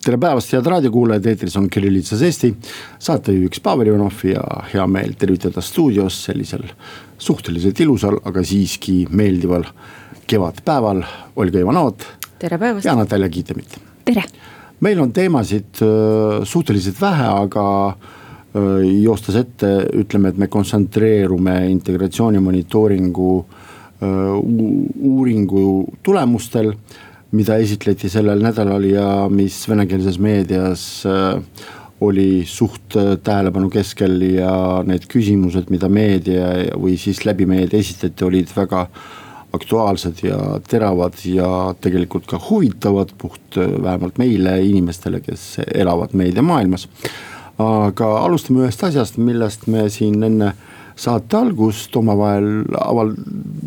tere päevast, head raadiokuulajad, eetris on Kirillitsas Eesti. saatejuhiks Pavel Ivanov ja hea meel tervitada stuudios sellisel suhteliselt ilusal, aga siiski meeldival kevadpäeval. Olga Ivanovat. tere päevast. ja Natalja Kiitemit. tere. meil on teemasid äh, suhteliselt vähe, aga äh, joostes ette ütleme, et me kontsentreerume integratsiooni monitooringu äh, uuringu tulemustel mida esitleti sellel nädalal ja mis venekeelses meedias äh, oli suht äh, tähelepanu keskel ja need küsimused, mida meedia või siis läbi meedia esitati, olid väga aktuaalsed ja teravad ja tegelikult ka huvitavad, puht äh, vähemalt meile, inimestele, kes elavad meediamaailmas. aga alustame ühest asjast, millest me siin enne äh, saate algust omavahel aval-,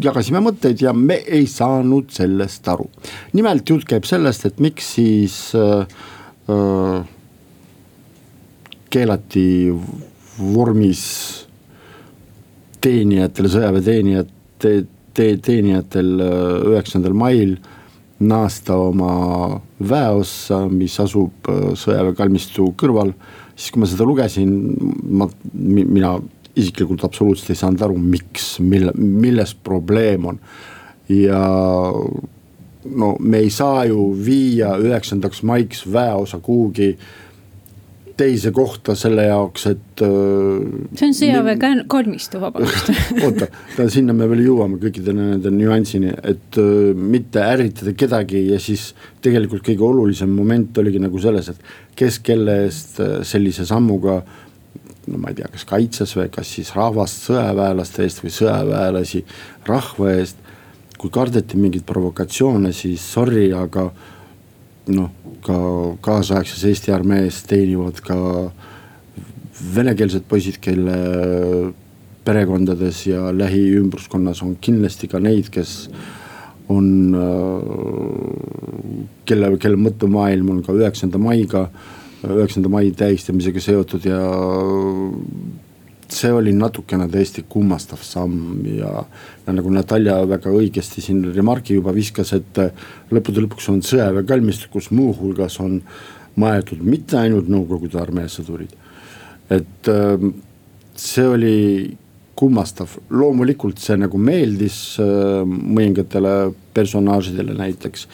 jagasime mõtteid ja me ei saanud sellest aru. nimelt jutt käib sellest, et miks siis äh, äh, keelati vormis teenijatel, sõjaväeteenijad te,, te, teenijatel äh, üheksandal mail naasta oma väeossa, mis asub äh, sõjaväekalmistu kõrval. siis kui ma seda lugesin, ma, mina isiklikult absoluutselt ei saanud aru, miks, mille, milles probleem on. ja no me ei saa ju viia üheksandaks maiks väeosa kuhugi teise kohta selle jaoks, et. Äh, see on sõjaväe kalmistu, vabandust oota, sinna me veel jõuame kõikide nende nüansini, et uh, mitte ärritada kedagi ja siis tegelikult kõige olulisem moment oligi nagu selles, et kes kelle eest äh, sellise sammuga uh, no ma ei tea, kas kaitses või kas siis rahvast sõjaväelaste eest või sõjaväelasi rahva eest. kui kardeti mingeid provokatsioone, siis sorry, aga noh, ka kaasaegses Eesti armees teenivad ka venekeelsed poisid, kelle perekondades ja lähiümbruskonnas on kindlasti ka neid, kes on, kelle, kelle mõttemaailm on ka üheksanda maiga üheksanda mai tähistamisega seotud ja see oli natukene tõesti kummastav samm ja, ja nagu Natalja väga õigesti siin remargi juba viskas, et lõppude lõpuks on sõjaväekalmistu, kus muuhulgas on maetud mitte ainult Nõukogude armee sõdurid. et ähm, see oli kummastav, loomulikult see nagu meeldis äh, mõningatele personaažidele, näiteks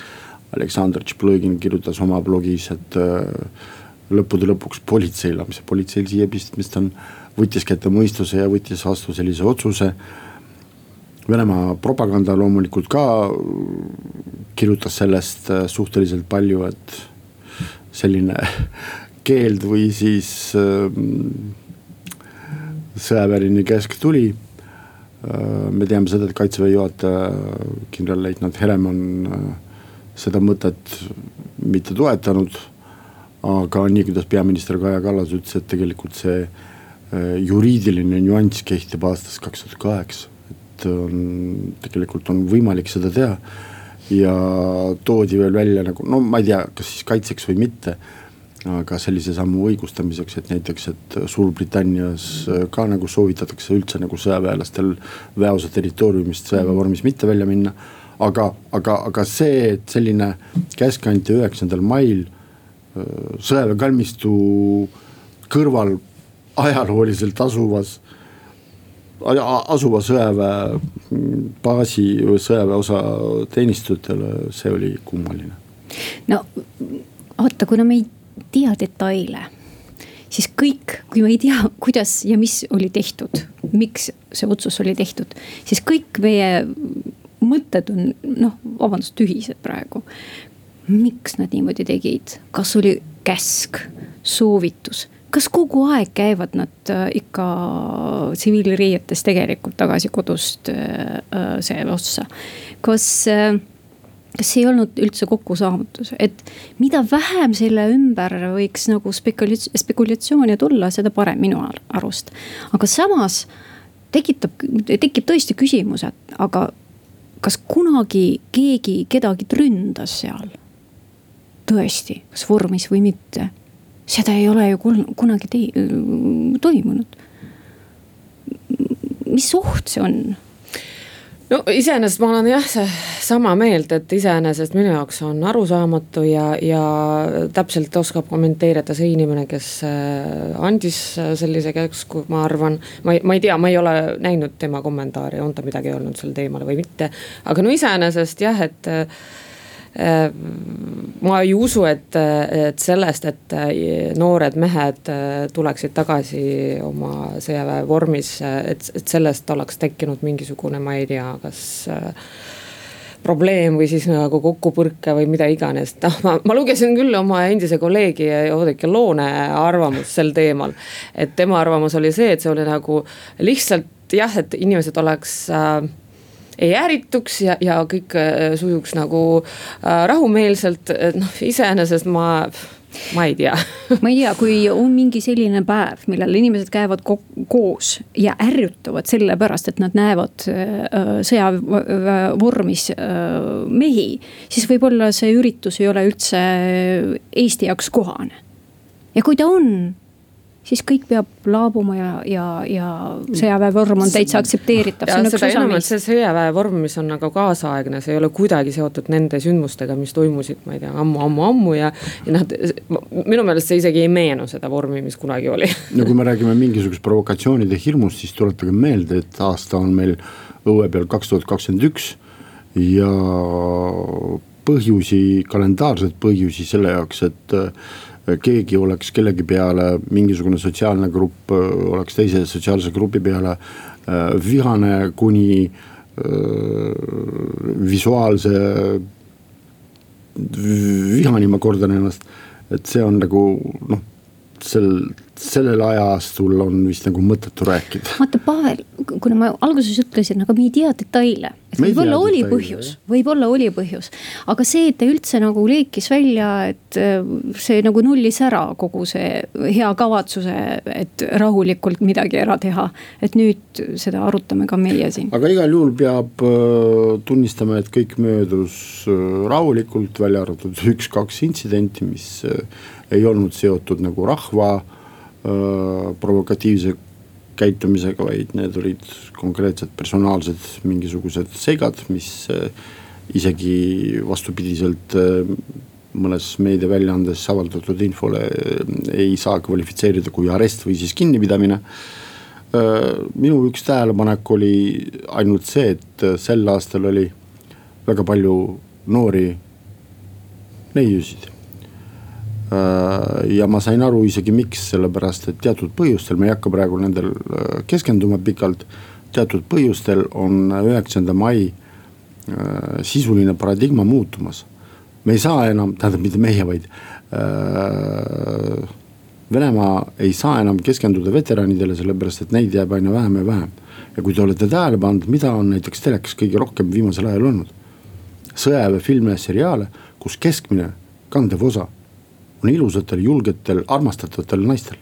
Aleksandr Tšplõgin kirjutas oma blogis, et äh, lõppude lõpuks politseile, mis politseil siia pistmist on, võttis kätte mõistuse ja võttis vastu sellise otsuse. Venemaa propaganda loomulikult ka kirjutas sellest äh, suhteliselt palju, et selline keeld või siis äh, sõjaväeline käsk tuli äh,. me teame seda, et kaitseväe juhataja kindralleitnant Herem on seda mõtet mitte toetanud aga nii, kuidas peaminister Kaja Kallas ütles, et tegelikult see äh, juriidiline nüanss kehtib aastast kaks tuhat kaheksa, et on, tegelikult on võimalik seda teha. ja toodi veel välja nagu, no ma ei tea, kas siis kaitseks või mitte aga sellise sammu õigustamiseks, et näiteks, et Suurbritannias äh, ka nagu soovitatakse üldse nagu sõjaväelastel väeosa territooriumist sõjaväevormis mitte välja minna. aga, aga, aga see, et selline käsk anti üheksandal mail sõjaväekalmistu kõrval ajalooliselt asuvas, asuva sõjaväebaasi või sõjaväeosa teenistujatele, see oli kummaline. no vaata, kuna me ei tea detaile, siis kõik, kui me ei tea, kuidas ja mis oli tehtud, miks see otsus oli tehtud, siis kõik meie mõtted on noh, vabandust, tühised praegu miks nad niimoodi tegid, kas oli käsk, soovitus, kas kogu aeg käivad nad äh, ikka tsiviilriietes tegelikult tagasi kodust äh, äh, see ossa, kas kas ei olnud üldse kokkusaamatus, et mida vähem selle ümber võiks nagu spekulatsioon, spekulatsioone tulla, seda parem minu arust. aga samas tekitab, tekib tõesti küsimus, et aga kas kunagi keegi kedagi ründas seal? Tõesti, kas vormis või mitte? seda ei ole ju kunagi toimunud. mis oht see on? no iseenesest ma olen jah, sama meelt, et iseenesest minu jaoks on arusaamatu ja, ja täpselt oskab kommenteerida see inimene, kes äh, andis sellise käsku, ma arvan. ma ei, ma ei tea, ma ei ole näinud tema kommentaari, on ta midagi öelnud sel teemal või mitte, aga no iseenesest jah, et Äh, ma ei usu, et, et sellest, et äh, noored mehed äh, tuleksid tagasi oma sõjaväe vormis, et, et sellest oleks tekkinud mingisugune, ma ei tea, kas probleem või siis nagu kokkupõrke või mida iganes, noh, ma, ma lugesin küll oma endise kolleegi Oudekki Loone arvamust sel teemal. et tema arvamus oli see, et see oli nagu lihtsalt jah, et inimesed oleks äh, ei ärrituks ja, ja kõik äh, sujuks nagu äh, rahumeelselt, noh iseenesest ma ma ei tea ma ei tea, kui on mingi selline päev, millal inimesed käivad ko koos ja ärrituvad sellepärast, et nad näevad äh, sõjavormis äh, mehi. siis võib-olla see üritus ei ole üldse Eesti jaoks kohane. ja kui ta on siis kõik peab laabuma ja, ja, ja sõjaväevorm on täitsa aktsepteeritav. seda enam, et see sõjaväevorm, mis on nagu kaasaegne, see ei ole kuidagi seotud nende sündmustega, mis toimusid, ma ei tea ammu, ammu, ammu ja. ja noh, minu meelest see isegi ei meenu seda vormi, mis kunagi oli. no kui me räägime mingisugust provokatsioonide hirmust, siis tuletage meelde, et aasta on meil õue peal kaks tuhat kakskümmend üks ja põhjusi, kalendaarseid põhjusi selle jaoks, et keegi oleks kellegi peale, mingisugune sotsiaalne grupp äh, oleks teise sotsiaalse grupi peale äh, vihane kuni äh, visuaalse vihani, ma kordan ennast. et see on nagu noh, sel, sellel ajastul on vist nagu mõttetu rääkida. vaata, Pavel, kuna ma alguses ütlesin, aga me ei tea detaile. et võib-olla oli detaile, põhjus, võib-olla oli põhjus. aga see, et ta üldse nagu leekis välja, et äh, see nagu nullis ära kogu see hea kavatsuse, et rahulikult midagi ära teha. et nüüd seda arutame ka meie siin. aga igal juhul peab äh, tunnistama, et kõik möödus äh, rahulikult, välja arvatud üks-kaks intsidenti, mis ei olnud seotud nagu rahva äh, provokatiivse käitumisega, vaid need olid konkreetsed personaalsed mingisugused segad, mis isegi vastupidiselt mõnes meediaväljaandes avaldatud infole ei saa kvalifitseerida kui arest või siis kinnipidamine. Minu üks tähelepanek oli ainult see, et sel aastal oli väga palju noori neiusid ja ma sain aru isegi miks, sellepärast et teatud põhjustel, me ei hakka praegu nendel äh, keskenduma pikalt. teatud põhjustel on üheksanda mai äh, sisuline paradigma muutumas. me ei saa enam, tähendab mitte meie, vaid äh, Venemaa ei saa enam keskenduda veteranidele, sellepärast et neid jääb aina vähem ja vähem. ja kui te olete tähele pannud, mida on näiteks telekas kõige rohkem viimasel ajal olnud? sõjaväefilme ja seriaale, kus keskmine kandev osa on ilusatel, julgetel, armastataval naistel.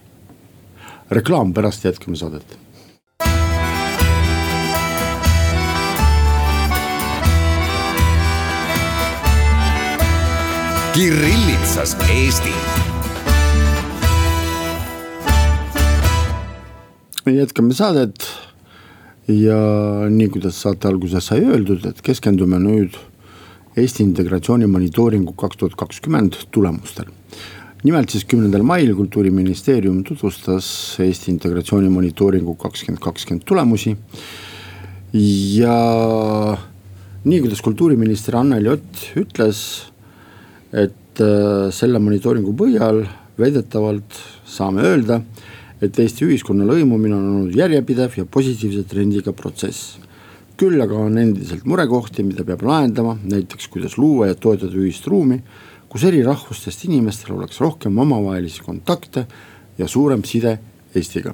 reklaam pärast jätkame saadet. Kirillitsas Eesti. me jätkame saadet ja nii, kuidas saate alguses sai öeldud, et keskendume nüüd Eesti integratsiooni monitooringu kaks tuhat kakskümmend tulemustele nimelt siis kümnendal mail kultuuriministeerium tutvustas Eesti integratsiooni monitooringu kakskümmend kakskümmend tulemusi. ja nii, kuidas kultuuriminister Anneli Ott ütles, et äh, selle monitooringu põhjal väidetavalt saame öelda, et Eesti ühiskonna lõimumine on olnud järjepidev ja positiivse trendiga protsess. küll aga on endiselt murekohti, mida peab lahendama, näiteks kuidas luua ja toetada ühist ruumi kus eri rahvustest inimestel oleks rohkem omavahelisi kontakte ja suurem side Eestiga.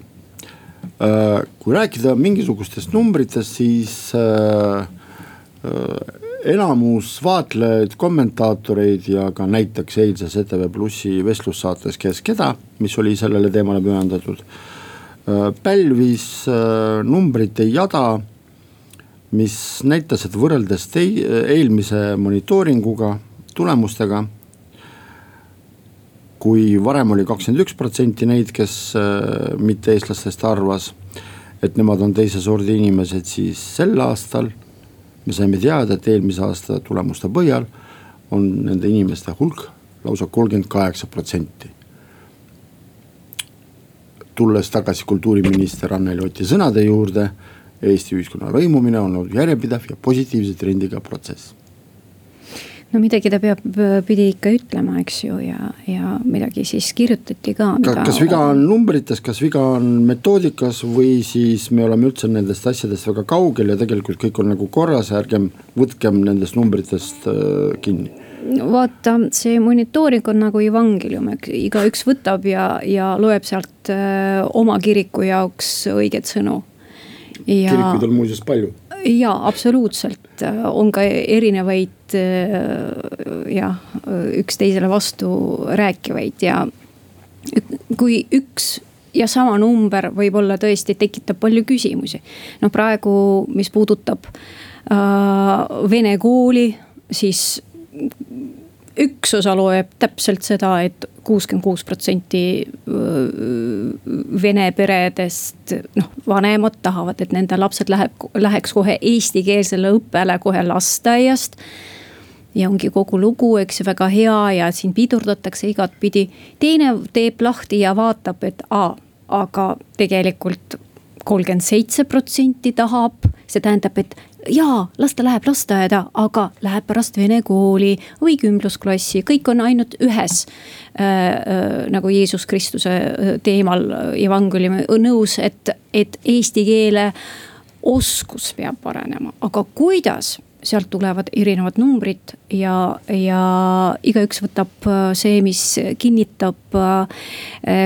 Äh, kui rääkida mingisugustest numbritest, siis äh, äh, enamus vaatlejaid, kommentaatoreid ja ka näiteks eilses ETV Plussi vestlussaates Kes keda, mis oli sellele teemale pühendatud. pälvis numbrite jada, mis näitas, et võrreldes tei-, eelmise monitooringuga, tulemustega kui varem oli kakskümmend üks protsenti neid, kes äh, mitte-eestlastest arvas, et nemad on teise sordi inimesed, siis sel aastal me saime teada, et eelmise aasta tulemuste põhjal on nende inimeste hulk lausa kolmkümmend kaheksa protsenti. tulles tagasi kultuuriminister Anneli Oti sõnade juurde, Eesti ühiskonna lõimumine on olnud järjepidev ja positiivse trendiga protsess no midagi ta peab, pidi ikka ütlema, eks ju, ja, ja midagi siis kirjutati ka. kas viga on numbrites, kas viga on metoodikas või siis me oleme üldse nendest asjadest väga kaugel ja tegelikult kõik on nagu korras, ärgem võtkem nendest numbritest äh, kinni no vaata, see monitooring on nagu evangelium, igaüks võtab ja, ja loeb sealt äh, oma kiriku jaoks õiget sõnu. kirikuid on muuseas palju jaa, absoluutselt, on ka erinevaid jah, üksteisele vastu rääkivaid ja kui üks ja sama number võib-olla tõesti tekitab palju küsimusi. noh, praegu, mis puudutab äh, vene kooli, siis üks osa loeb täpselt seda, et kuuskümmend kuus protsenti vene peredest, noh, vanemad tahavad, et nende lapsed läheb, läheks kohe eestikeelsele õppele kohe lasteaiast. Ja ongi kogu lugu, eks ju, väga hea ja siin pidurdatakse igatpidi. teine teeb lahti ja vaatab, et aa, aga tegelikult kolmkümmend seitse protsenti tahab, see tähendab, et jaa, las ta läheb lasteaeda, aga läheb pärast vene kooli või kümblusklassi, kõik on ainult ühes äh,. Äh, nagu Jeesus Kristuse äh, teemal evangeeliumi nõus, et, et eesti keele oskus peab paranema, aga kuidas sealt tulevad erinevad numbrid ja, ja igaüks võtab äh, see, mis kinnitab äh,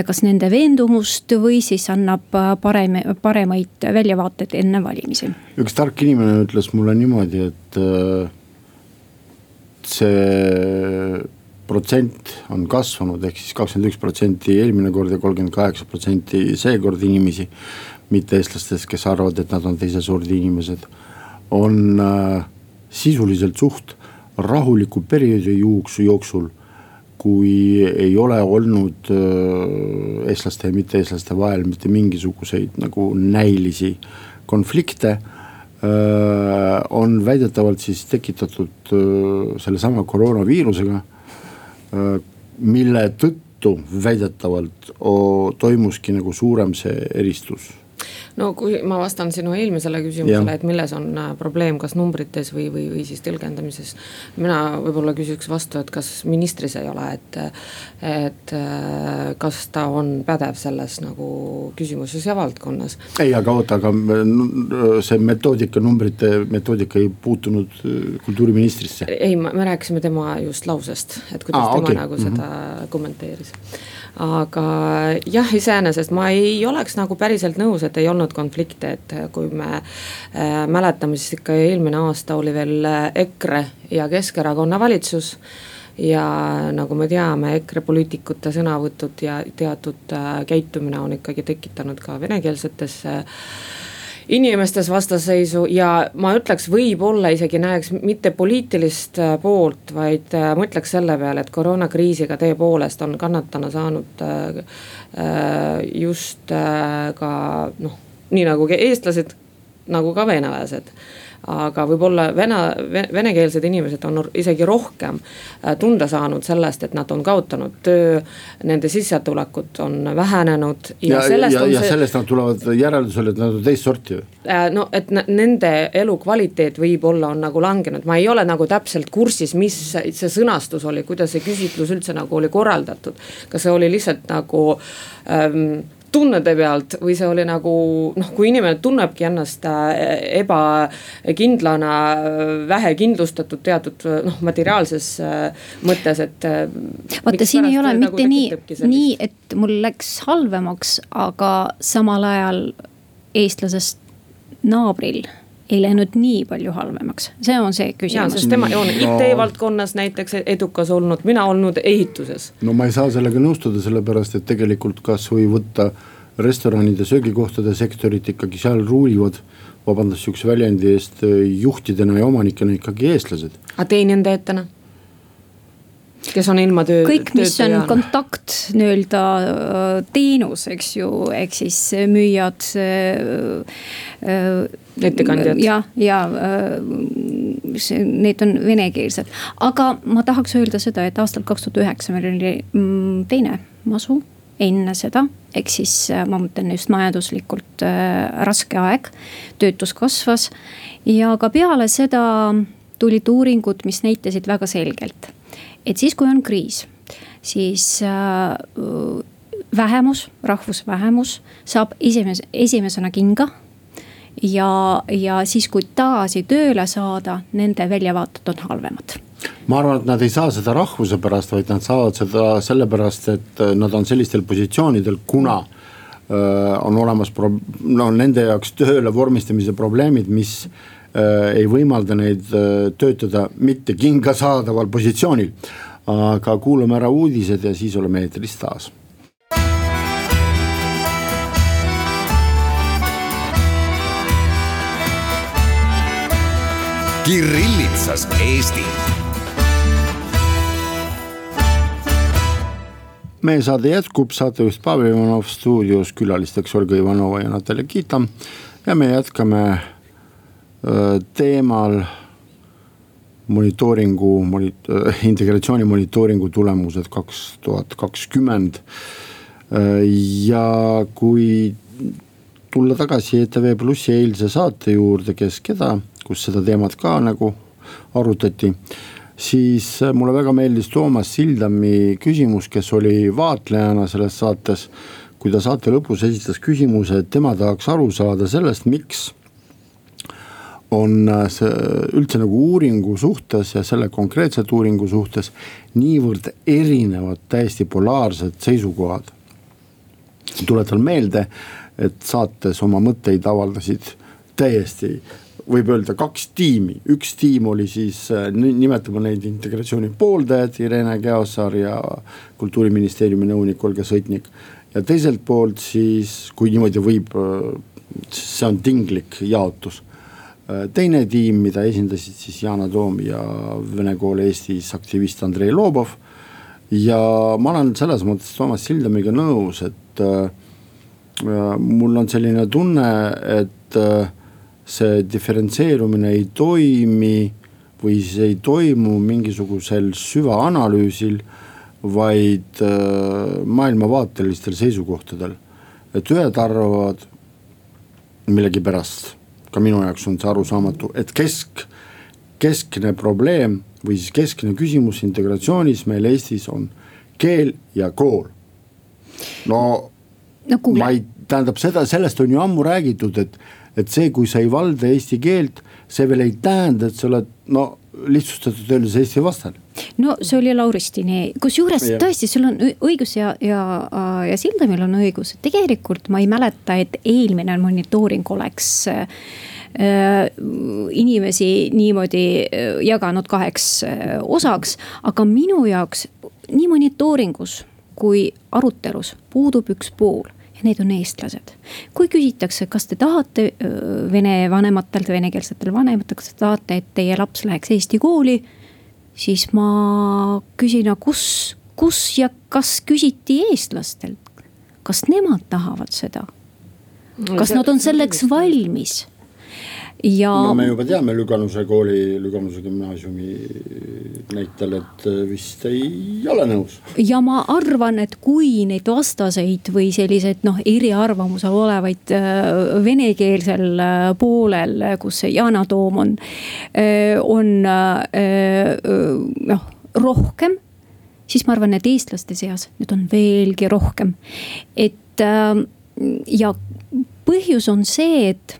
kas nende veendumust või siis annab äh, parem, paremaid väljavaateid enne valimisi. üks tark inimene ütles mulle niimoodi, et see protsent on kasvanud, ehk siis kakskümmend üks protsenti eelmine kord ja kolmkümmend kaheksa protsenti seekord inimesi. mitte-eestlastest, kes arvavad, et nad on teise sordi inimesed, on äh, sisuliselt suht rahuliku perioodi jooksul, kui ei ole olnud äh, eestlaste ja mitte-eestlaste vahel mitte mingisuguseid nagu näilisi konflikte äh,. on väidetavalt siis tekitatud äh, sellesama koroonaviirusega mille tõttu väidetavalt toimuski nagu suurem see eristus no kui ma vastan sinu eelmisele küsimusele, et milles on äh, probleem, kas numbrites või, või, või siis tõlgendamises. mina võib-olla küsiks vastu, et kas ministris ei ole, et, et äh, kas ta on pädev selles nagu küsimuses ja valdkonnas. ei, aga oota, aga see metoodika, numbrite metoodika ei puutunud äh, kultuuriministrisse. ei, me rääkisime tema just lausest, et kuidas Aa, tema okay. nagu seda mm -hmm. kommenteeris aga jah, iseenesest ma ei oleks nagu päriselt nõus, et ei olnud konflikte, et kui me äh, mäletame, siis ikka eelmine aasta oli veel äh, EKRE ja Keskerakonna valitsus. Ja nagu me teame, EKRE poliitikute sõnavõtud ja teatud äh, käitumine on ikkagi tekitanud ka venekeelsetes äh, inimestes vastasseisu ja ma ütleks, võib-olla isegi näeks mitte poliitilist äh, poolt, vaid äh, mõtleks selle peale, et koroonakriisiga tõepoolest on kannatanu saanud äh, just ka noh, nii nagu eestlased, nagu ka venelased aga võib-olla vene, venekeelsed inimesed on isegi rohkem äh, tunda saanud sellest, et nad on kaotanud töö. Nende sissetulekud on vähenenud. ja, ja, ja, ja see... sellest nad tulevad järeldusele, et nad on teist sorti ju. Äh, no et nende elukvaliteet võib-olla on nagu langenud, ma ei ole nagu täpselt kursis, mis see sõnastus oli, kuidas see küsitlus üldse nagu oli korraldatud. kas see oli lihtsalt nagu ähm, tunnete pealt või see oli nagu noh, kui inimene tunnebki ennast äh, ebakindlana, vähekindlustatud teatud noh, materiaalses äh, mõttes, et. Äh, vaata, siin ei ole nagu mitte nii, nii, et mul läks halvemaks, aga samal ajal eestlasest naabril ei läinud nii palju halvemaks, see on see küsimus. sest tema on. IT-valdkonnas näiteks edukas olnud, mina olnud ehituses. no ma ei saa sellega nõustuda, sellepärast et tegelikult kasvõi võtta restoranide, söögikohtade sektorit ikkagi seal ruulivad vabandust sihukese väljendi eest, juhtidena ja omanikena ikkagi eestlased. aga teenindajatena? Kes on ilma töö. kõik, mis on kontakt nii-öelda äh, teenus, eks ju, ehk siis müüjad äh,. äh ettekandjad. ja, ja äh, see, need on venekeelsed, aga ma tahaks öelda seda, et aastal kaks tuhat üheksa meil oli mm, teine masu enne seda, ehk siis ma mõtlen just majanduslikult äh, raske aeg, töötus kasvas ja ka peale seda tulid uuringud, mis näitasid väga selgelt et siis, kui on kriis, siis äh, vähemus, rahvusvähemus saab esimese, esimesena kinga. ja, ja siis, kui tagasi tööle saada, nende väljavaated on halvemad ma arvan, et nad ei saa seda rahvuse pärast, vaid nad saavad seda sellepärast, et nad on sellistel positsioonidel, kuna öö, äh, on olemas pro-, no nende jaoks tööle vormistamise probleemid, mis ei võimalda neid äh, töötada mitte kinga saadaval positsioonil. aga kuulame ära uudised ja siis oleme eetris taas. Kirillitsas Eesti. meie saade jätkub, saatejuht Pavel Ivanov stuudios, külalisteks Olga Ivanova ja Natalja Kita ja me jätkame teemal monitooringu, monit-, integratsiooni monitooringu tulemused kaks tuhat kakskümmend. ja kui tulla tagasi ETV Plussi eilse saate juurde, Kes keda, kus seda teemat ka nagu arutati. siis mulle väga meeldis Toomas Sildami küsimus, kes oli vaatlejana selles saates. kui ta saate lõpus esitas küsimuse, et tema tahaks aru saada sellest, miks on äh, see üldse nagu uuringu suhtes ja selle konkreetselt uuringu suhtes niivõrd erinevad, täiesti polaarsed seisukohad. tuletan meelde, et saates oma mõtteid avaldasid täiesti võib öelda kaks tiimi, üks tiim oli siis, äh, nimetame neid integratsiooni pooldajad, Irene Käosaar ja kultuuriministeeriumi nõunik Olga Sõitnik. ja teiselt poolt siis, kui niimoodi võib, äh, see on tinglik jaotus teine tiim, mida esindasid siis Yana Toom ja Vene kool Eestis aktivist Andrei Lobov. ja ma olen selles mõttes Toomas Sildamiga nõus, et äh, äh, mul on selline tunne, et äh, see diferentseerumine ei toimi või siis ei toimu mingisugusel süvaanalüüsil, vaid äh, maailmavaatelistel seisukohtadel. et ühed arvavad millegipärast ka minu jaoks on see arusaamatu, et kesk, keskne probleem või siis keskne küsimus integratsioonis meil Eestis on keel ja kool. no, no ma ei, tähendab seda, sellest on ju ammu räägitud, et, et see, kui sa ei valda eesti keelt, see veel ei tähenda, et sa oled no lihtsustatult öeldes Eesti vastane no see oli Lauristini, kusjuures tõesti, sul on õigus ja, ja, ja Sildamil on õigus, tegelikult ma ei mäleta, et eelmine monitooring oleks äh, inimesi niimoodi äh, jaganud kaheks äh, osaks, aga minu jaoks nii monitooringus kui arutelus puudub üks pool ja need on eestlased. kui küsitakse, kas te tahate vene vanematelt, venekeelsetelt vanematelt, kas te tahate, et teie laps läheks eesti kooli siis ma küsin, kus, kus ja kas küsiti eestlastelt, kas nemad tahavad seda? kas nad on selleks valmis? Ja. no me juba teame Lüganuse kooli, Lüganuse gümnaasiumi näitel, et äh, vist ei ole nõus. ja ma arvan, et kui neid vastaseid või selliseid noh, eriarvamusel olevaid äh, venekeelsel äh, poolel, kus see Yana Toom on, on noh rohkem siis ma arvan, et eestlaste seas nüüd on veelgi rohkem. et ja põhjus on see, et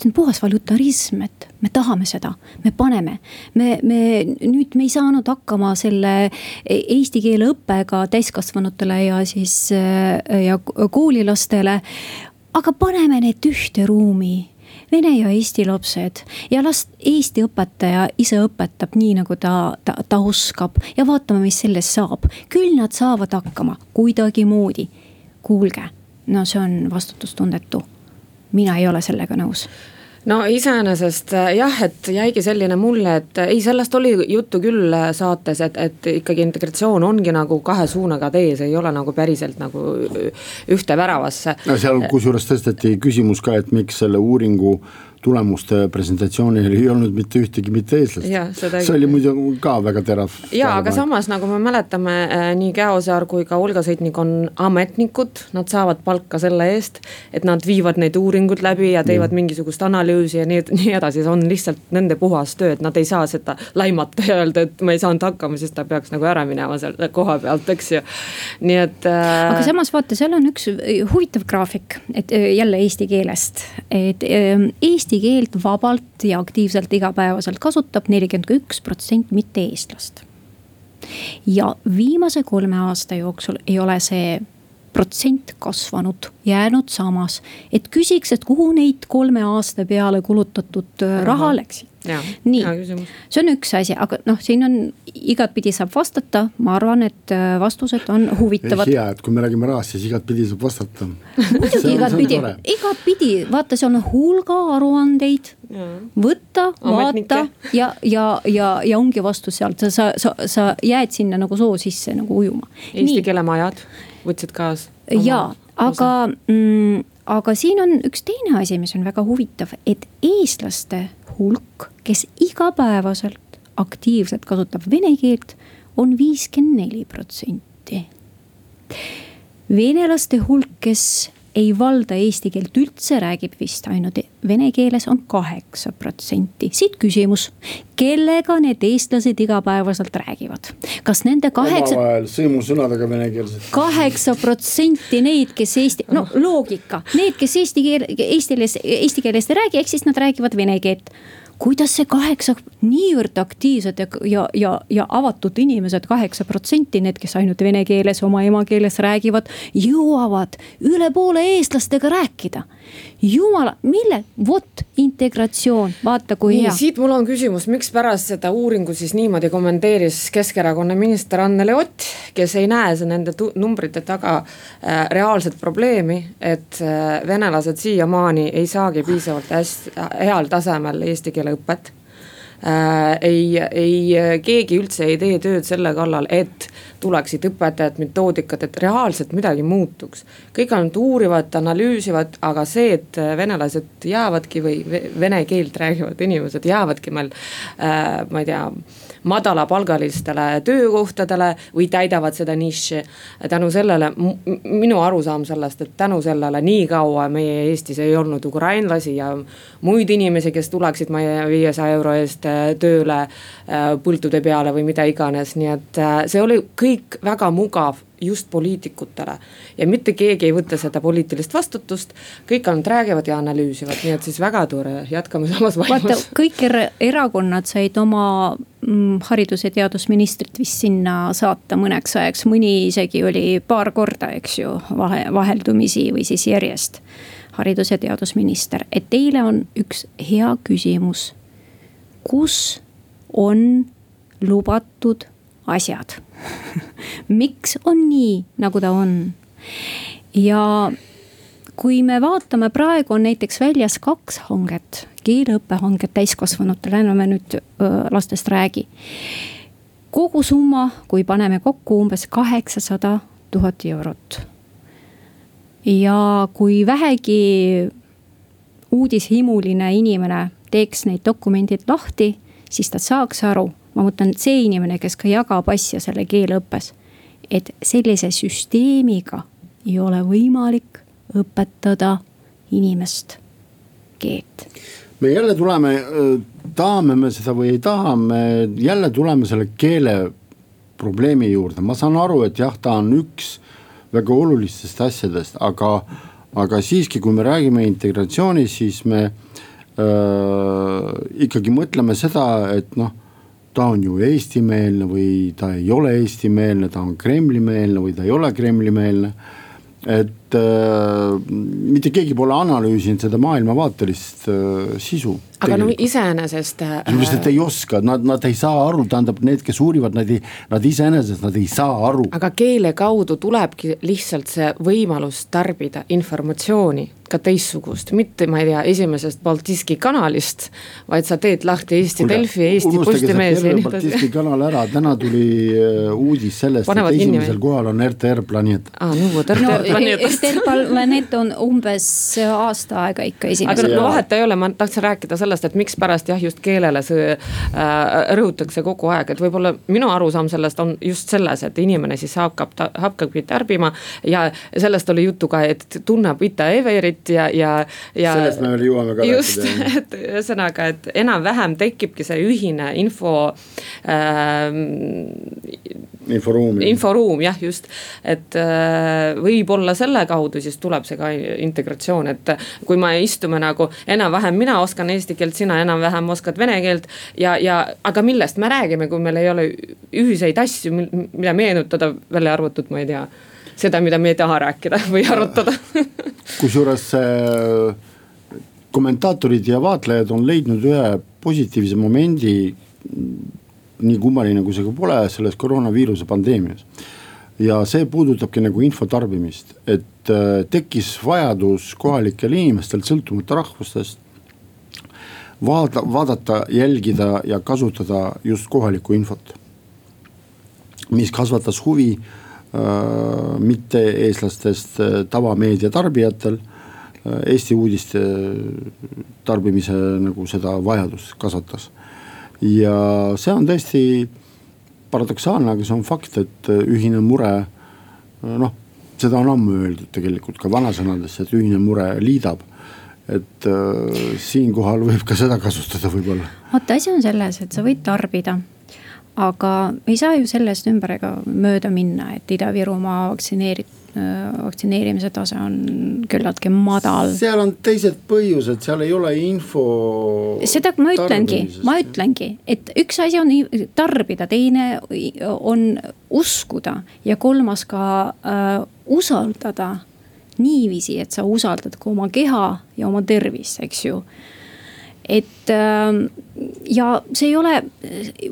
see on puhas voluntarism, et me tahame seda, me paneme. me, me nüüd me ei saanud hakkama selle eesti keele õppega täiskasvanutele ja siis ja koolilastele. aga paneme need ühte ruumi vene ja eesti lapsed ja las eesti õpetaja ise õpetab nii, nagu ta, ta, ta oskab ja vaatame, mis sellest saab. küll nad saavad hakkama kuidagimoodi. kuulge, no see on vastutustundetu. Mina ei ole sellega nõus no iseenesest äh, jah, et jäigi selline mulje, et äh, ei, sellest oli juttu küll äh, saates, et, et ikkagi integratsioon ongi nagu kahe suunaga tee, see ei ole nagu päriselt nagu ühte väravasse. no seal kusjuures tõsteti küsimus ka, et miks selle uuringu tulemuste presentatsioonil ei olnud mitte ühtegi mitte eestlast. see oli muidu ka väga terav. ja, aga samas nagu me mäletame, äh, nii Käosaar kui ka Olga Sõitnik on ametnikud, nad saavad palka selle eest, et nad viivad neid uuringuid läbi ja teevad ja. mingisugust analüüsi ja nii, nii edasi, see on lihtsalt nende puhas töö, et nad ei saa seda laimata ja öelda, et ma ei saanud hakkama, siis ta peaks nagu ära minema seal koha pealt, eks ju, nii et äh.... aga samas vaata, seal on üks huvitav graafik, et äh, jälle eesti keelest, et äh, eesti eesti keelt vabalt ja aktiivselt igapäevaselt kasutab nelikümmend üks protsenti mitte-eestlast. ja viimase kolme aasta jooksul ei ole see protsent kasvanud, jäänud samas. et küsiks, et kuhu neid kolme aasta peale kulutatud äh, raha läksid. nii, see on üks asi, aga noh, siin on igatpidi saab vastata, ma arvan, et äh, vastused on huvitavad. hea, et kui me räägime rahast, siis igatpidi saab vastata. muidugi igatpidi, igatpidi, vaata, seal on hulga aruandeid. võtta, vaata ja, ja, ja, ja ongi vastus sealt, sa, sa, sa jääd sinna nagu soo sisse nagu ujuma. Eesti keelemajad võtsid kaasa? jaa, aga, mm, aga siin on üks teine asi, mis on väga huvitav, et eestlaste hulk, kes igapäevaselt aktiivselt kasutab vene keelt, on viiskümmend neli protsenti. venelaste hulk, kes ei valda eesti keelt üldse, räägib vist ainult vene keeles on kaheksa protsenti. siit küsimus, kellega need eestlased igapäevaselt räägivad? kas nende kaheksa. sõimusõnadega venekeelsed. kaheksa protsenti neid, kes eesti, no loogika, need, kes eesti keel, eesti keeles, eesti keelest ei räägi, ehk siis nad räägivad vene keelt kuidas see kaheksa, niivõrd aktiivsed ja, ja, ja, ja avatud inimesed, kaheksa protsenti, need, kes ainult vene keeles, oma emakeeles räägivad, jõuavad üle poole eestlastega rääkida. Jumala, mille, vot integratsioon, vaata kui Nii, hea. siit mul on küsimus, mikspärast seda uuringu siis niimoodi kommenteeris Keskerakonna minister Anneli Ott, kes ei näe nende numbrite taga äh, reaalset probleemi, et äh, venelased siiamaani ei saagi piisavalt hästi, heal tasemel eesti keele õpet äh,. ei, ei, keegi üldse ei tee tööd selle kallal, et tuleksid õpetajad, metoodikad, et reaalselt midagi muutuks. kõik ainult uurivad, analüüsivad, aga see, et venelased jäävadki või vene keelt räägivad inimesed jäävadki meil äh,, ma ei tea madalapalgalistele töökohtadele või täidavad seda niši. tänu sellele, minu arusaam sellest, et tänu sellele nii kaua meie Eestis ei olnud ukrainlasi ja muid inimesi, kes tuleksid meie viiesaja euro eest äh, tööle äh, põldude peale või mida iganes, nii et äh, see oli kõik väga mugav just poliitikutele. ja mitte keegi ei võta seda poliitilist vastutust, kõik ainult räägivad ja analüüsivad, nii et siis väga tore, jätkame samas vaimus. vaata, kõik er erakonnad said oma mm, haridus- ja teadusministrit vist sinna saata mõneks ajaks, mõni isegi oli paar korda, eks ju, vahe, vaheldumisi või siis järjest. haridus- ja teadusminister, et teile on üks hea küsimus. kus on lubatud asjad miks on nii, nagu ta on? ja kui me vaatame, praegu on näiteks väljas kaks hanget, keeleõppehanget täiskasvanutele, enam me nüüd lastest räägi. kogusumma, kui paneme kokku umbes kaheksasada tuhat eurot. ja kui vähegi uudishimuline inimene teeks need dokumendid lahti, siis ta saaks aru ma mõtlen, see inimene, kes ka jagab asja selle keeleõppes, et sellise süsteemiga ei ole võimalik õpetada inimest keelt. me jälle tuleme, tahame me seda või ei taha, me jälle tuleme selle keele probleemi juurde, ma saan aru, et jah, ta on üks väga olulistest asjadest, aga, aga siiski, kui me räägime integratsioonist, siis me äh, ikkagi mõtleme seda, et noh ta on ju eestimeelne või ta ei ole eestimeelne, ta on Kremli-meelne või ta ei ole Kremli-meelne. et äh, mitte keegi pole analüüsinud seda maailmavaatelist äh, sisu. aga no iseenesest äh,. sellepärast, et ei oska, nad, nad ei saa aru, tähendab need, kes uurivad, nad ei, nad iseenesest, nad ei saa aru. aga keele kaudu tulebki lihtsalt see võimalus tarbida informatsiooni ka teistsugust, mitte ma ei tea, esimesest Baltiski kanalist. vaid sa teed lahti Eesti Kulge, Delfi, Eesti Postimees ja nii edasi. Baltiski kanal ära, täna tuli äh, uudis sellest, et esimesel kohal on RTR Planeet. aa, no vot RTR no, Planeet. RTR Planeet on umbes aasta aega ikka esimesel. aga no vahet ei ole, ma tahtsin rääkida sellest, et mikspärast jah, just keelele see äh, rõhutakse kogu aeg, et võib-olla minu arusaam sellest on just selles, et inimene siis hakkab, hakkabki tarbima ja sellest oli juttu ka, et tunneb Ita Everit ja, ja, ja. sellest me veel jõuame ka just, rääkida. just, et ühesõnaga, et enam-vähem tekibki see ühine info ähm,. inforuum. inforuum jah, just, et äh, võib-olla selle kaudu siis tuleb see ka integratsioon, et kui me istume nagu enam-vähem, mina oskan eesti keelt, sina enam-vähem oskad vene keelt. ja, ja aga millest me räägime, kui meil ei ole ühiseid asju, mida meenutada, välja arvatud, ma ei tea seda, mida me ei taha rääkida või arutada kusjuures äh, kommentaatorid ja vaatlejad on leidnud ühe positiivse momendi, nii kummaline kui see ka pole, selles koroonaviiruse pandeemias. Ja see puudutabki nagu info tarbimist, et äh, tekkis vajadus kohalikel inimestel, sõltumata rahvustest. vaada, vaadata, jälgida ja kasutada just kohalikku infot. mis kasvatas huvi Äh, mitte-eestlastest äh, tavameedia tarbijatel. Äh, Eesti uudiste tarbimise nagu seda vajadust kasvatas. ja see on tõesti paradoksaalne, aga see on fakt, et ühine mure noh, seda on ammu öeldud tegelikult ka vanasõnades, et ühine mure liidab et äh, siinkohal võib ka seda kasutada võib-olla. vaata, asi on selles, et sa võid tarbida aga ei saa ju sellest ümber ega mööda minna, et Ida-Virumaa vaktsineerib vaktsineerimise tase on küllaltki madal. seal on teised põhjused, seal ei ole info. seda ma ütlengi, ma ütlengi, et üks asi on tarbida, teine on uskuda ja kolmas ka äh, usaldada niiviisi, et sa usaldad ka oma keha ja oma tervist, eks ju et ähm, ja see ei ole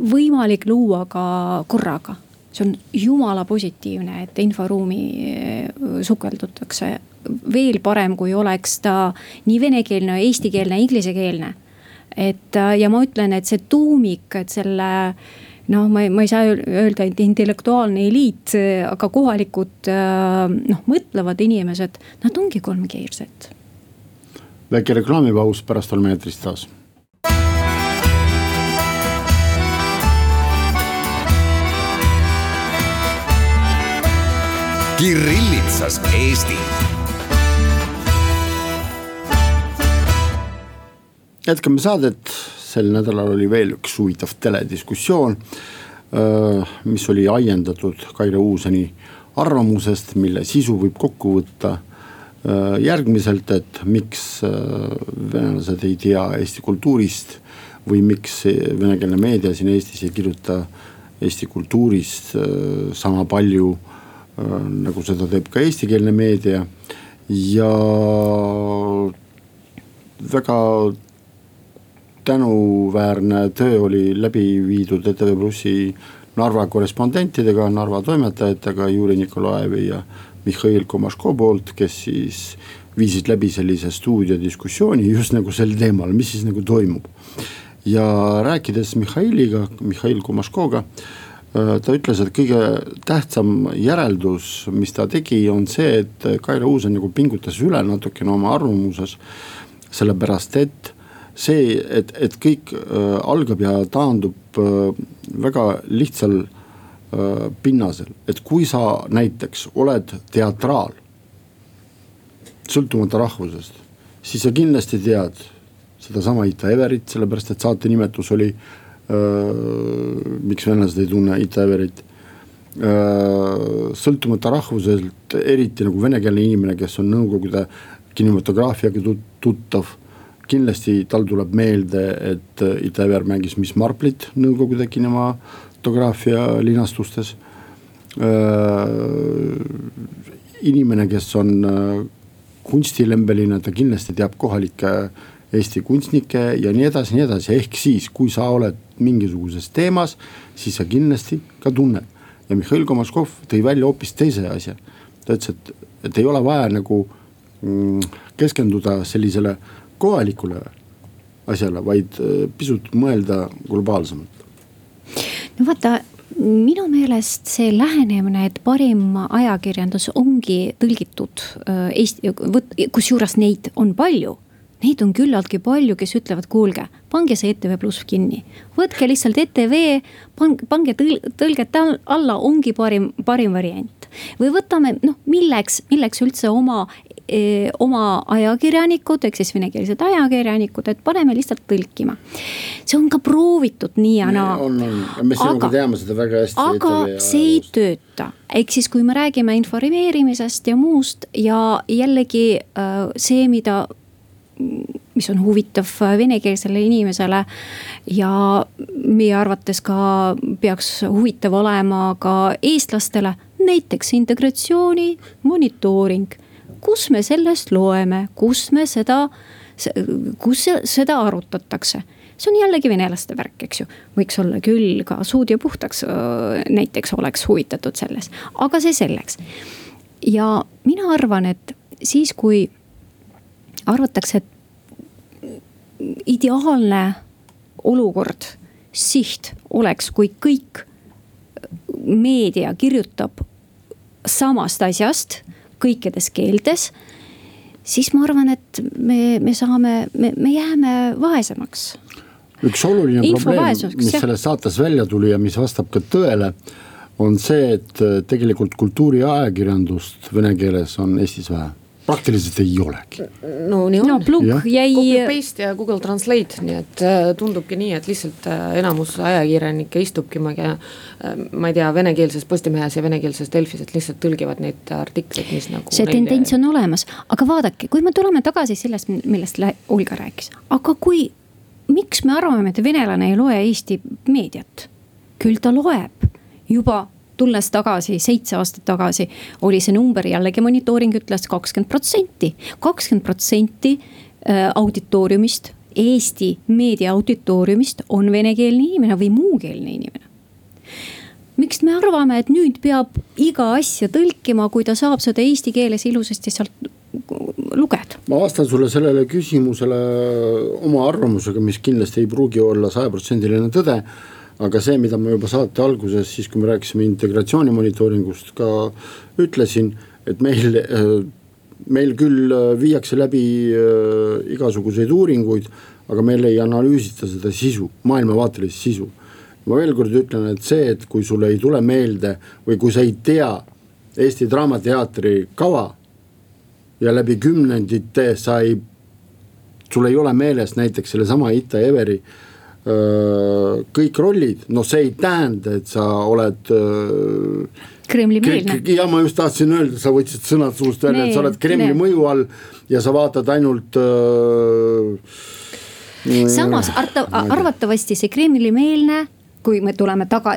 võimalik luua ka korraga. See on jumala positiivne, et inforuumi äh, sukeldutakse. veel parem, kui oleks ta nii venekeelne, eestikeelne, inglisekeelne. et äh, ja ma ütlen, et see tuumik, et selle noh, ma ei, ma ei saa öelda, et intellektuaalne eliit, aga kohalikud äh, noh, mõtlevad inimesed, nad ongi kolmkeelsed väike reklaamipaus, pärast oleme eetris taas. Kirillitsas Eesti. jätkame saadet, sel nädalal oli veel üks huvitav telediskussioon, mis oli ajendatud Kaire Uusani arvamusest, mille sisu võib kokku võtta järgmiselt, et miks venelased ei tea Eesti kultuurist või miks venekeelne meedia siin Eestis ei kirjuta Eesti kultuurist sama palju nagu seda teeb ka eestikeelne meedia ja väga tänuväärne töö oli läbi viidud ETV Plussi Narva korrespondentidega, Narva toimetajatega, Juri Nikolajevi ja Mihhail Komaško poolt, kes siis viisid läbi sellise stuudiodiskussiooni just nagu sel teemal, mis siis nagu toimub. ja rääkides Mihhailiga, Mihhail Komaškoga, äh, ta ütles, et kõige tähtsam järeldus, mis ta tegi, on see, et Kaire Uusen nagu pingutas üle natukene oma arvamuses. sellepärast, et see, et, et kõik äh, algab ja taandub äh, väga lihtsal äh, Äh, pinnasel, et kui sa näiteks oled teatraal, sõltumata rahvusest, siis sa kindlasti tead sedasama Ita Everit, sellepärast et saate nimetus oli äh,. Miks venelased ei tunne Ita Everit äh,. sõltumata rahvuselt, eriti nagu venekeelne inimene, kes on nõukogude kinematograafiaga tuttav kindlasti tal tuleb meelde, et Ita Ever mängis Miss Marplit nõukogude kinema fotograafia linastustes. Äh, inimene, kes on äh, kunstilembeline, ta kindlasti teab kohalikke Eesti kunstnikke ja nii edasi, nii edasi, ehk siis, kui sa oled mingisuguses teemas, siis sa kindlasti ka tunned. ja Mihhail Komaskov tõi välja hoopis teise asja. ta ütles, et, et ei ole vaja nagu mm, keskenduda sellisele kohalikule asjale, vaid äh, pisut mõelda globaalsemalt. no vaata minu meelest see lähenemine, et parim ajakirjandus ongi tõlgitud äh, Eesti, kusjuures neid on palju Neid on küllaltki palju, kes ütlevad, kuulge, pange see ETV Pluss kinni. võtke lihtsalt ETV, pange, pange tõl-, tõlget alla, ongi parim, parim variant. või võtame, noh, milleks, milleks üldse oma eh, oma ajakirjanikud, ehk siis venekeelsed ajakirjanikud, et paneme lihtsalt tõlkima. see on ka proovitud nii ja naa. on, on, me sinuga teame seda väga hästi. aga see ei tööta, ehk siis, kui me räägime informeerimisest ja muust ja jällegi äh, see, mida mis on huvitav venekeelsele inimesele. ja meie arvates ka peaks huvitav olema ka eestlastele, näiteks integratsiooni monitooring. kus me sellest loeme, kus me seda, kus seda arutatakse see on jällegi venelaste värk, eks ju. võiks olla küll ka suud ja puhtaks näiteks oleks huvitatud selles, aga see selleks. ja mina arvan, et siis, kui arvatakse, et ideaalne olukord, siht oleks, kui kõik meedia kirjutab samast asjast kõikides keeltes. siis ma arvan, et me, me saame, me, me jääme vaesemaks. üks oluline probleem, mis selles saates välja tuli ja mis vastab ka tõele, on see, et tegelikult kultuuriajakirjandust vene keeles on Eestis vähe praktiliselt ei olegi. no nii on no,. plukk jäi. Copy paste ja Google Translate, nii et äh, tundubki nii, et lihtsalt äh, enamus ajakirjanikke istubki, ma ei tea. Äh, ma ei tea, venekeelses Postimehes ja venekeelses Delfis, et lihtsalt tõlgivad neid artikleid, mis nagu. see tendents on olemas, aga vaadake, kui me tuleme tagasi sellest, millest Olga rääkis, aga kui. miks me arvame, et venelane ei loe Eesti meediat? küll ta loeb juba tulles tagasi, seitse aastat tagasi oli see number jällegi monitooring ütles kakskümmend protsenti, kakskümmend protsenti äh, auditooriumist. Eesti meedia auditooriumist on venekeelne inimene või muukeelne inimene miks me arvame, et nüüd peab iga asja tõlkima, kui ta saab seda eesti keeles ilusasti sealt lugeda? ma vastan sulle sellele küsimusele oma arvamusega, mis kindlasti ei pruugi olla sajaprotsendiline tõde aga see, mida ma juba saate alguses, siis kui me rääkisime integratsiooni monitooringust ka ütlesin, et meil, meil küll äh, viiakse läbi äh, igasuguseid uuringuid, aga meil ei analüüsita seda sisu, maailmavaatelist sisu. ma veel kord ütlen, et see, et kui sulle ei tule meelde või kui sa ei tea Eesti Draamateatri kava ja läbi kümnendite sa ei, sul ei ole meeles näiteks sellesama Ita Everi äh, kõik rollid, noh, see ei tähenda, et sa oled. Kremli-meelne. ja ma just tahtsin öelda, sa võtsid sõnad suust välja, et sa oled Kremli nee. mõju all ja sa vaatad ainult äh,. samas arta, arvatavasti see Kremli-meelne kui me tuleme taga,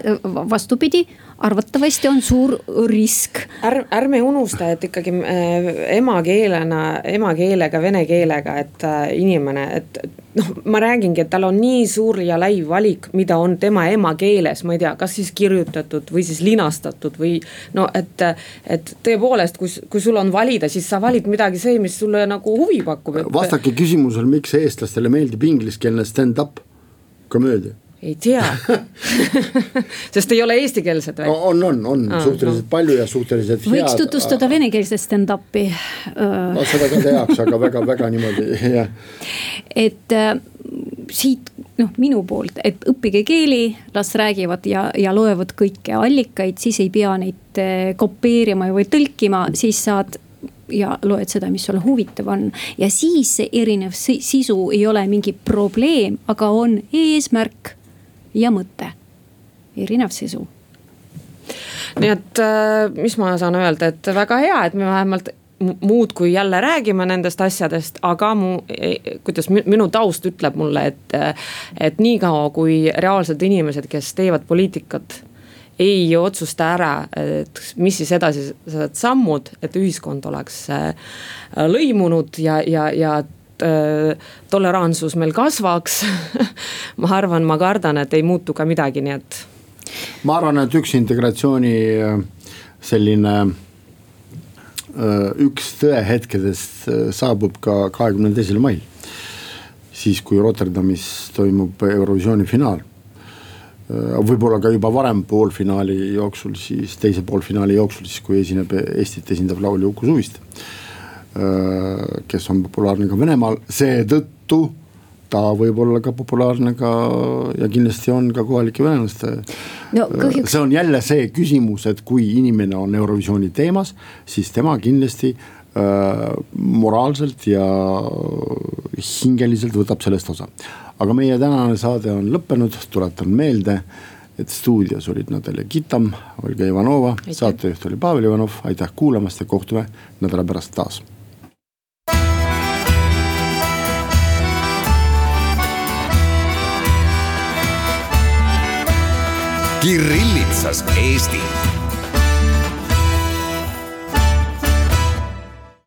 vastupidi, arvatavasti on suur risk. ärme, ärme unusta, et ikkagi äh, emakeelena, emakeelega, vene keelega, et äh, inimene, et noh, ma räägingi, et tal on nii suur ja lai valik, mida on tema emakeeles, ma ei tea, kas siis kirjutatud või siis linastatud või no et. et tõepoolest, kui, kui sul on valida, siis sa valid midagi see, mis sulle nagu huvi pakub. vastake küsimusele, miks eestlastele meeldib ingliskeelne stand-up komöödia ei tea sest ei ole eestikeelsed või? on, on, on ah, suhteliselt no. palju ja suhteliselt head. võiks tutvustada venekeelset stand-up'i no seda ka tehakse, aga väga-väga niimoodi, jah. et äh, siit noh, minu poolt, et õppige keeli, las räägivad ja, ja loevad kõiki allikaid, siis ei pea neid kopeerima või tõlkima, siis saad ja loed seda, mis sulle huvitav on. ja siis see erinev sisu ei ole mingi probleem, aga on eesmärk ja mõte, erinev sisu nii et äh, mis ma saan öelda, et väga hea, et me vähemalt muudkui jälle räägime nendest asjadest, aga mu, e, kuidas minu taust ütleb mulle, et. et niikaua, kui reaalsed inimesed, kes teevad poliitikat ei otsusta ära, et mis siis edasised sammud, et ühiskond oleks lõimunud ja, ja, ja tolerantsus meil kasvaks ma arvan, ma kardan, et ei muutu ka midagi, nii et. ma arvan, et üks integratsiooni selline üks tõehetkedest saabub ka kahekümne teisel mail siis kui Rotterdamis toimub Eurovisiooni finaal. Äh, võib-olla ka juba varem poolfinaali jooksul, siis teise poolfinaali jooksul, siis kui esineb Eestit esindav laulja Uku Suviste. Äh, kes on populaarne ka Venemaal, seetõttu ta võib olla ka populaarne ka ja kindlasti on ka kohalike venelaste no,. Äh, kahjuks... see on jälle see küsimus, et kui inimene on Eurovisiooni teemas, siis tema kindlasti Äh, moraalselt ja hingeliselt võtab sellest osa. aga meie tänane saade on lõppenud, tuletan meelde, et stuudios olid Natalja Kitam, Olga Ivanova, saatejuht oli Pavel Ivanov, aitäh kuulamast ja kohtume nädala pärast taas. Kirillitsas Eesti